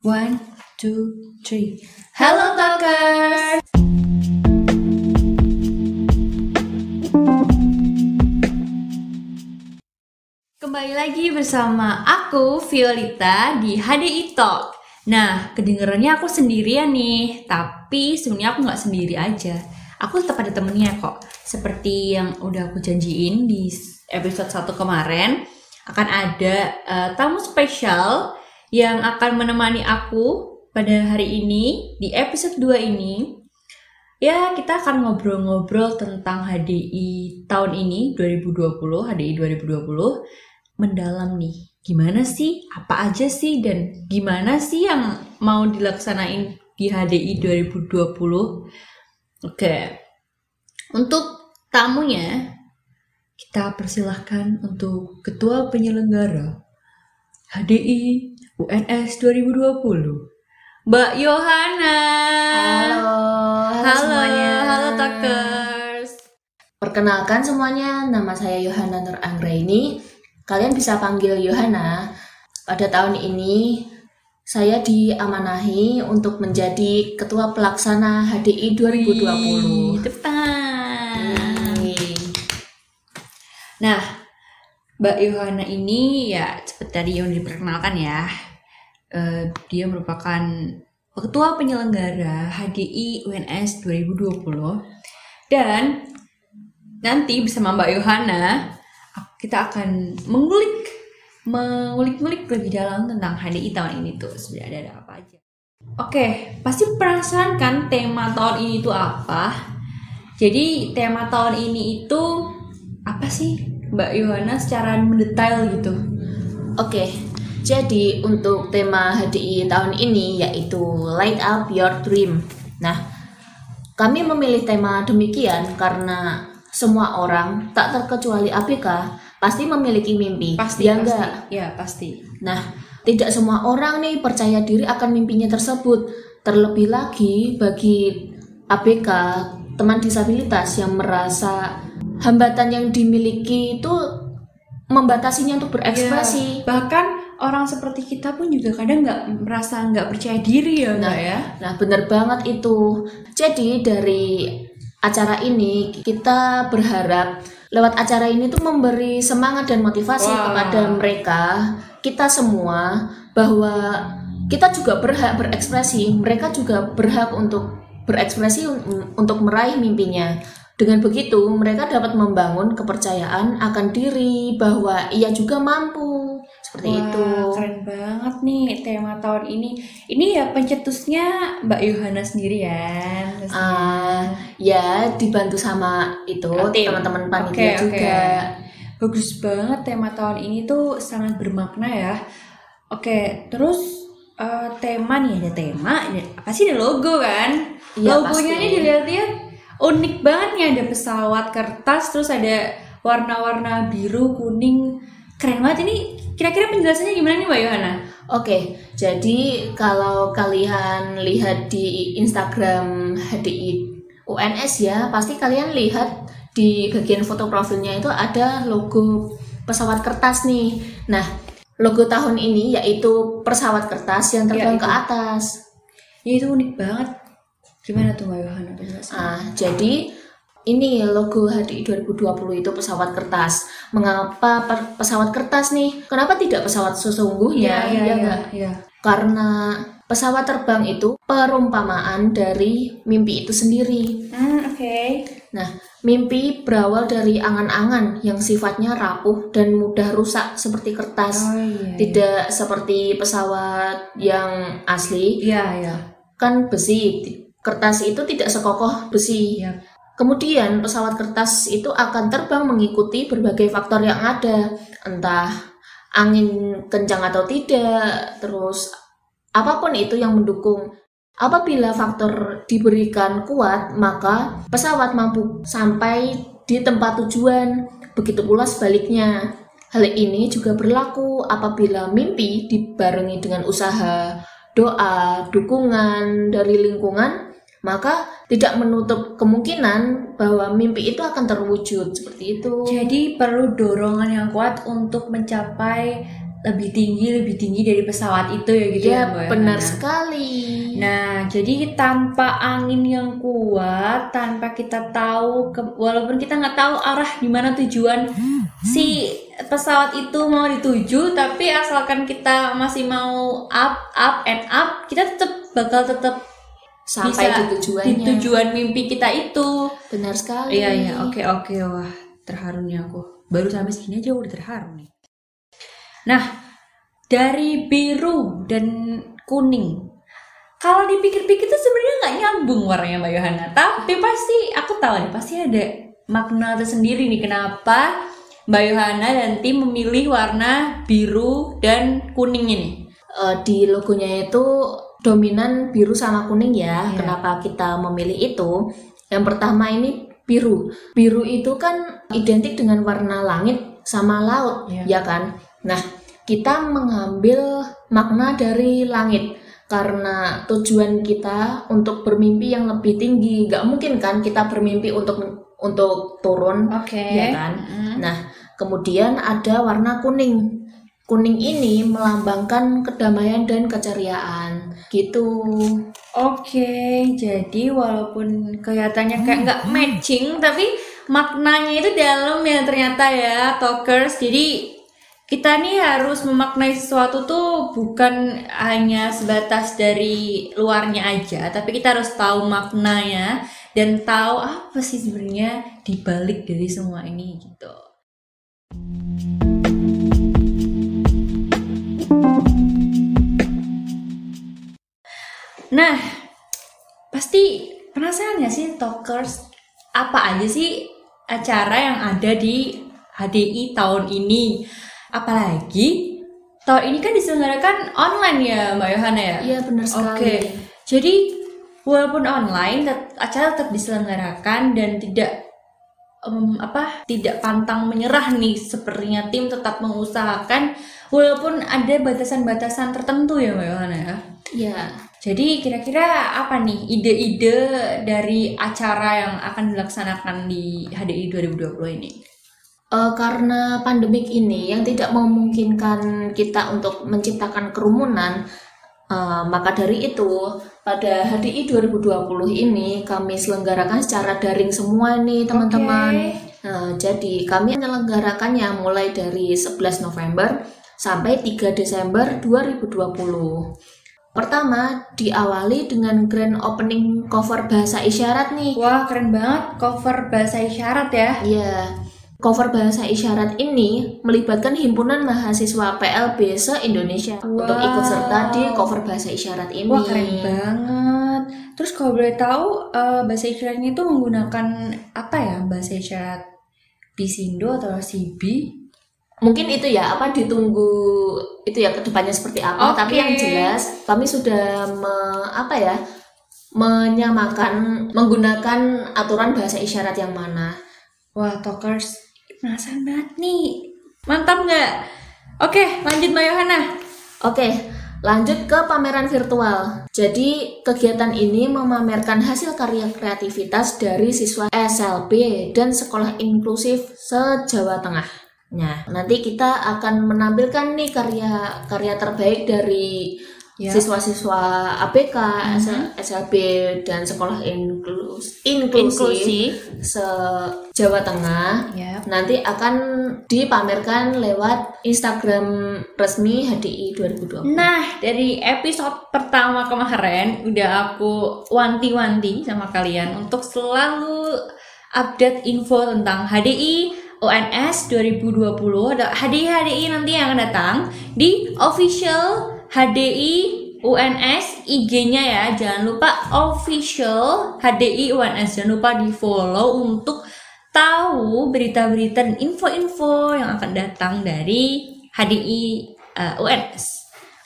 One, two, three. Halo Talkers! Kembali lagi bersama aku, Violita, di HDI Talk. Nah, kedengarannya aku sendirian nih, tapi sebenarnya aku nggak sendiri aja. Aku tetap ada temennya kok. Seperti yang udah aku janjiin di episode 1 kemarin, akan ada uh, tamu spesial yang akan menemani aku pada hari ini, di episode 2 ini. Ya, kita akan ngobrol-ngobrol tentang HDI tahun ini, 2020, HDI 2020 mendalam nih. Gimana sih? Apa aja sih? Dan gimana sih yang mau dilaksanain di HDI 2020? Oke. Untuk tamunya, kita persilahkan untuk Ketua Penyelenggara HDI UNS 2020, Mbak Yohana. Halo, halo, Halo, semuanya. halo Takers. Perkenalkan semuanya, nama saya Yohana Nur Anggraini. Kalian bisa panggil Yohana. Pada tahun ini saya diamanahi untuk menjadi ketua pelaksana HDI 2020. Tepuk tangan. Yeay. Nah, Mbak Yohana ini ya seperti tadi yang diperkenalkan ya, eh, dia merupakan ketua penyelenggara HDI UNS 2020 dan nanti bersama Mbak Yohana kita akan mengulik mengulik-ngulik lebih dalam tentang HDI tahun ini tuh sebenarnya ada apa aja. Oke, pasti penasaran kan tema tahun ini itu apa? Jadi tema tahun ini itu apa sih Mbak Yohana secara mendetail gitu? Oke, jadi untuk tema HDI tahun ini yaitu Light Up Your Dream. Nah, kami memilih tema demikian karena semua orang, tak terkecuali ABK, pasti memiliki mimpi. Pasti, ya pasti. enggak? Ya, pasti. Nah, tidak semua orang nih percaya diri akan mimpinya tersebut. Terlebih lagi bagi ABK, teman disabilitas yang merasa hambatan yang dimiliki itu membatasinya untuk berekspresi. Ya, bahkan orang seperti kita pun juga kadang nggak merasa nggak percaya diri ya, Nah, ya? Nah, benar banget itu. Jadi dari acara ini kita berharap lewat acara ini tuh memberi semangat dan motivasi Wah. kepada mereka, kita semua bahwa kita juga berhak berekspresi, mereka juga berhak untuk berekspresi un- untuk meraih mimpinya. Dengan begitu, mereka dapat membangun kepercayaan akan diri bahwa ia juga mampu. Seperti Wah, itu. keren banget nih tema tahun ini. Ini ya pencetusnya Mbak Yohana sendiri ya. Ah, ya dibantu sama itu teman-teman panitia oke. juga. Bagus banget tema tahun ini tuh sangat bermakna ya. Oke, terus eh, tema nih ada tema, ada- apa sih ada logo kan? Iya, Logonya pasti. ini dilihat-lihat unik banget nih ada pesawat kertas, terus ada warna-warna biru, kuning, keren banget ini. Kira-kira penjelasannya gimana nih Mbak Yohana? Oke, jadi kalau kalian lihat di Instagram HDI UNS ya, pasti kalian lihat di bagian foto profilnya itu ada logo pesawat kertas nih. Nah, logo tahun ini yaitu pesawat kertas yang terbang Ya, ke atas. Ya itu unik banget. Gimana tuh Mbak Yohana penjelasannya? Ah, jadi ini logo HDI 2020 itu pesawat kertas. Mengapa pesawat kertas nih? Kenapa tidak pesawat sesungguhnya? iya, Ya iya, iya. Karena pesawat terbang itu perumpamaan dari mimpi itu sendiri. Hmm, oke. Nah, mimpi berawal dari angan-angan yang sifatnya rapuh dan mudah rusak seperti kertas. Oh iya. Tidak seperti pesawat yang asli, Iya, iya. kan besi. Kertas itu tidak sekokoh besi. Iya. Kemudian pesawat kertas itu akan terbang mengikuti berbagai faktor yang ada, entah angin kencang atau tidak, terus apa pun itu yang mendukung. Apabila faktor diberikan kuat, maka pesawat mampu sampai di tempat tujuan. Begitu pula sebaliknya. Hal ini juga berlaku apabila mimpi dibarengi dengan usaha, doa, dukungan dari lingkungan maka tidak menutup kemungkinan bahwa mimpi itu akan terwujud seperti itu. Jadi perlu dorongan yang kuat untuk mencapai lebih tinggi lebih tinggi dari pesawat itu ya gitu ya, Ya, Mbak benar sekali. Nah, jadi tanpa angin yang kuat, tanpa kita tahu, ke- walaupun kita nggak tahu arah di mana tujuan si pesawat itu mau dituju, tapi asalkan kita masih mau up, up, and up, kita tetap bakal tetap Sampai bisa di tujuannya. di tujuan mimpi kita itu. Benar sekali. Iya, iya, oke, oke, wah, terharu nih aku. Baru sampai segini aja udah terharu nih. Nah, dari biru dan kuning, kalau dipikir-pikir tuh sebenarnya nggak nyambung warnanya Mbak Yohana. Tapi pasti aku tahu nih, pasti ada makna tersendiri nih kenapa Mbak Yohana dan tim memilih warna biru dan kuning ini. Eh, di logonya itu dominan biru sama kuning ya. Iya. Kenapa kita memilih itu? Yang pertama ini biru. Biru itu kan identik dengan warna langit sama laut, Iya. ya kan? Nah, kita mengambil makna dari langit karena tujuan kita untuk bermimpi yang lebih tinggi. Gak mungkin kan kita bermimpi untuk untuk turun, Oke. ya kan? Nah, kemudian ada warna kuning. Kuning ini melambangkan kedamaian dan keceriaan. Gitu. Oke, jadi walaupun kelihatannya kayak nggak matching, tapi maknanya itu dalam ya ternyata ya, talkers. Jadi kita nih harus memaknai sesuatu tuh bukan hanya sebatas dari luarnya aja, tapi kita harus tahu maknanya dan tahu apa sih sebenarnya dibalik dari semua ini gitu. Nah, pasti penasaran ya sih talkers apa aja sih acara yang ada di HDI tahun ini? Apalagi tahun ini kan diselenggarakan online ya Mbak Yohana ya? Iya, benar sekali. Oke, jadi walaupun online, tet- acara tetap diselenggarakan dan tidak em, apa tidak pantang menyerah nih. Sepertinya tim tetap mengusahakan walaupun ada batasan-batasan tertentu ya Mbak Yohana ya. Ya, Jadi kira-kira apa nih ide-ide dari acara yang akan dilaksanakan di HDI 2020 ini? eh, karena pandemik ini yang tidak memungkinkan kita untuk menciptakan kerumunan, eh, maka dari itu pada HDI 2020 ini kami selenggarakan secara daring semua nih teman-teman. Nah, jadi kami menyelenggarakannya mulai dari 11 November sampai 3 Desember 2020. Pertama, diawali dengan grand opening cover bahasa isyarat nih. Wah keren banget cover bahasa isyarat ya. Iya, cover bahasa isyarat ini melibatkan himpunan mahasiswa PLB se-Indonesia untuk Wow. ikut serta di cover bahasa isyarat ini. Wah keren banget. Terus kalau boleh tahu eh, bahasa isyaratnya itu menggunakan apa ya bahasa isyarat Bisindo atau CB? Mungkin itu ya apa ditunggu itu ya ke depannya seperti apa. Oke. Tapi yang jelas kami sudah me- apa ya menyamakan menggunakan aturan bahasa isyarat yang mana. Wah talkers penasaran banget nih. Mantap nggak? Oke lanjut Mbak Yohana. Oke, lanjut ke pameran virtual. Jadi, kegiatan ini memamerkan hasil karya kreativitas dari siswa SLB dan sekolah inklusif se-Jawa Tengah. Nah, nanti kita akan menampilkan nih karya-karya terbaik dari Ya. siswa-siswa ABK, SLB dan sekolah inklus inklusif se-Jawa Tengah Ya. nanti akan dipamerkan lewat Instagram resmi HDI 2020. Nah, dari episode pertama kemarin udah aku wanti-wanti sama kalian untuk selalu update info tentang HDI UNS 2020 ada HDI HDI nanti yang akan datang di official HDI UNS IG-nya ya. Jangan lupa official HDI UNS. Jangan lupa di-follow untuk tahu berita-berita dan info-info yang akan datang dari HDI uh, UNS.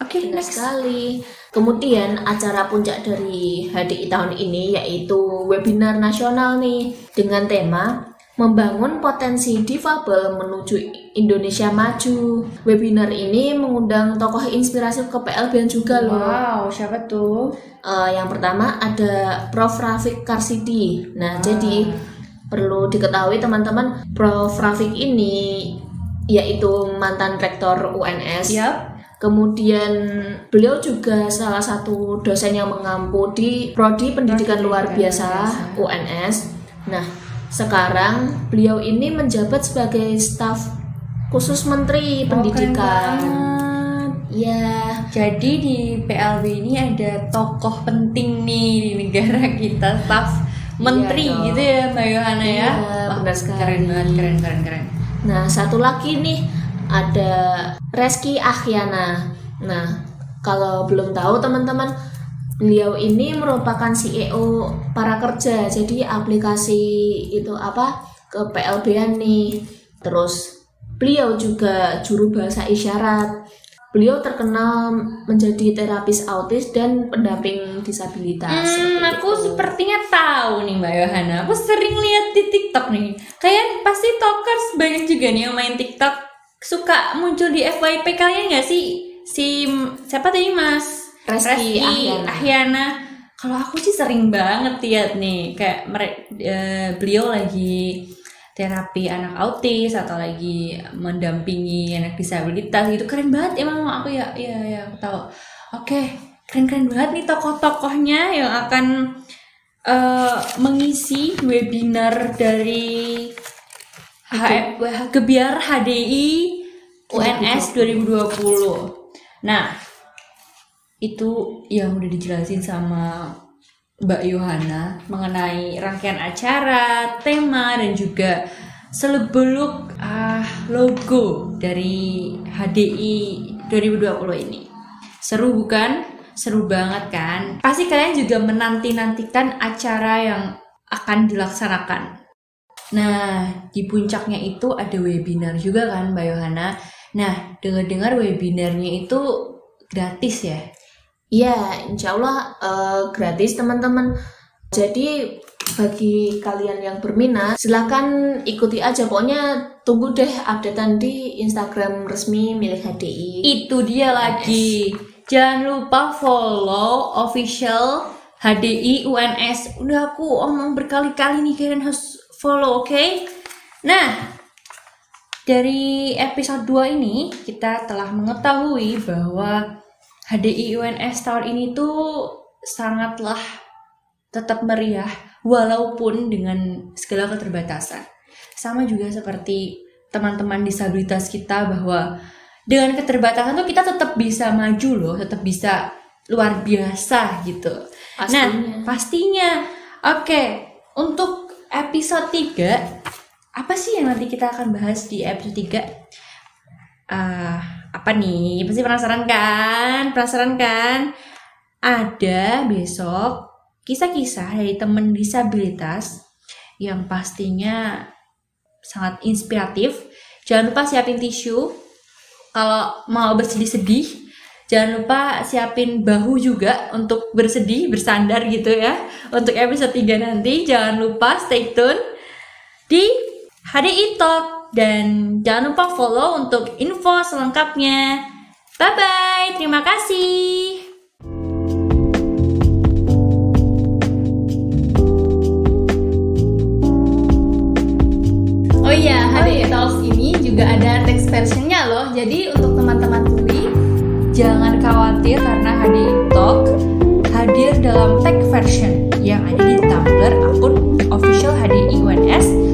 Oke, Benar next. sekali. Kemudian acara puncak dari HDI tahun ini yaitu webinar nasional nih dengan tema Membangun Potensi Difabel Menuju Indonesia Maju. Webinar ini mengundang tokoh inspirasi ke PLBN juga loh. Wow, siapa tuh? Eh, yang pertama ada Prof. Rafiq Karsidi. Nah, jadi perlu diketahui teman-teman, Prof. Rafiq ini yaitu mantan rektor UNS. Yap. Kemudian beliau juga salah satu dosen yang mengampu di prodi pendidikan Prodi luar Pendidikan biasa Luar Biasa. UNS. Nah, sekarang beliau ini menjabat sebagai staf khusus menteri Oh, pendidikan. Ya, Jadi di PLB ini ada tokoh penting nih di negara kita, staf menteri dong. gitu ya Mbak Yohana ya. Iya, Wah, benar sekali. Keren banget, keren, keren, keren. Nah, satu lagi nih ada Reski Ahyana. Nah, kalau belum tahu teman-teman, beliau ini merupakan CEO para kerja. Jadi aplikasi itu apa ke PLBN nih. Terus beliau juga juru bahasa isyarat. Beliau terkenal menjadi terapis autis dan pendamping disabilitas. Hmm, aku itu. sepertinya tahu nih Mbak Yohana. Aku sering lihat di TikTok nih. Kayak pasti talkers banyak juga nih yang main TikTok suka muncul di FYP kalian nggak sih? Si siapa tadi Mas? Reski Ahyana. Ahyana. Kalau aku sih sering banget lihat nih kayak mere- eh, beliau lagi terapi anak autis atau lagi mendampingi anak disabilitas gitu. Keren banget emang aku ya ya ya aku tahu. Oke keren keren banget nih tokoh-tokohnya yang akan eh, mengisi webinar dari H- Gebiar HDI UNS 2020 nah itu yang udah dijelasin sama Mbak Yohana mengenai rangkaian acara, tema dan juga selebeluk ah, logo dari HDI 2020 ini. Seru bukan? Seru banget kan? Pasti kalian juga menanti-nantikan acara yang akan dilaksanakan. Nah, di puncaknya itu ada webinar juga kan Mbak Yohana. Nah, dengar-dengar webinarnya itu gratis ya? Ya, insya Allah eh, gratis teman-teman. Jadi bagi kalian yang berminat, silahkan ikuti aja. Pokoknya tunggu deh updatean di Instagram resmi milik HDI. Itu dia lagi. Jangan lupa follow official HDI UNS. Udah aku omong berkali-kali nih kalian harus follow, oke? Nah, dari episode 2 ini kita telah mengetahui bahwa HDI UNS tahun ini tuh sangatlah tetap meriah walaupun dengan segala keterbatasan. Sama juga seperti teman-teman disabilitas kita bahwa dengan keterbatasan tuh kita tetap bisa maju loh, tetap bisa luar biasa gitu. Pastinya. Nah, pastinya. Oke, untuk episode 3 apa sih yang nanti kita akan bahas di episode 3? Ah, apa nih? Pasti penasaran kan? Penasaran kan? Ada besok kisah-kisah dari teman disabilitas yang pastinya sangat inspiratif. Jangan lupa siapin tisu kalau mau bersedih-sedih. Jangan lupa siapin bahu juga untuk bersedih, bersandar gitu ya. Untuk episode 3 nanti jangan lupa stay tune di HDI Talk dan jangan lupa follow untuk info selengkapnya. Bye bye, terima kasih. Oh iya, oh hari. Iya. Talks ini juga ada text versionnya loh. Jadi untuk teman-teman tuli jangan khawatir karena HD Talk hadir dalam tech version yang ada di Tumblr akun official HDI1S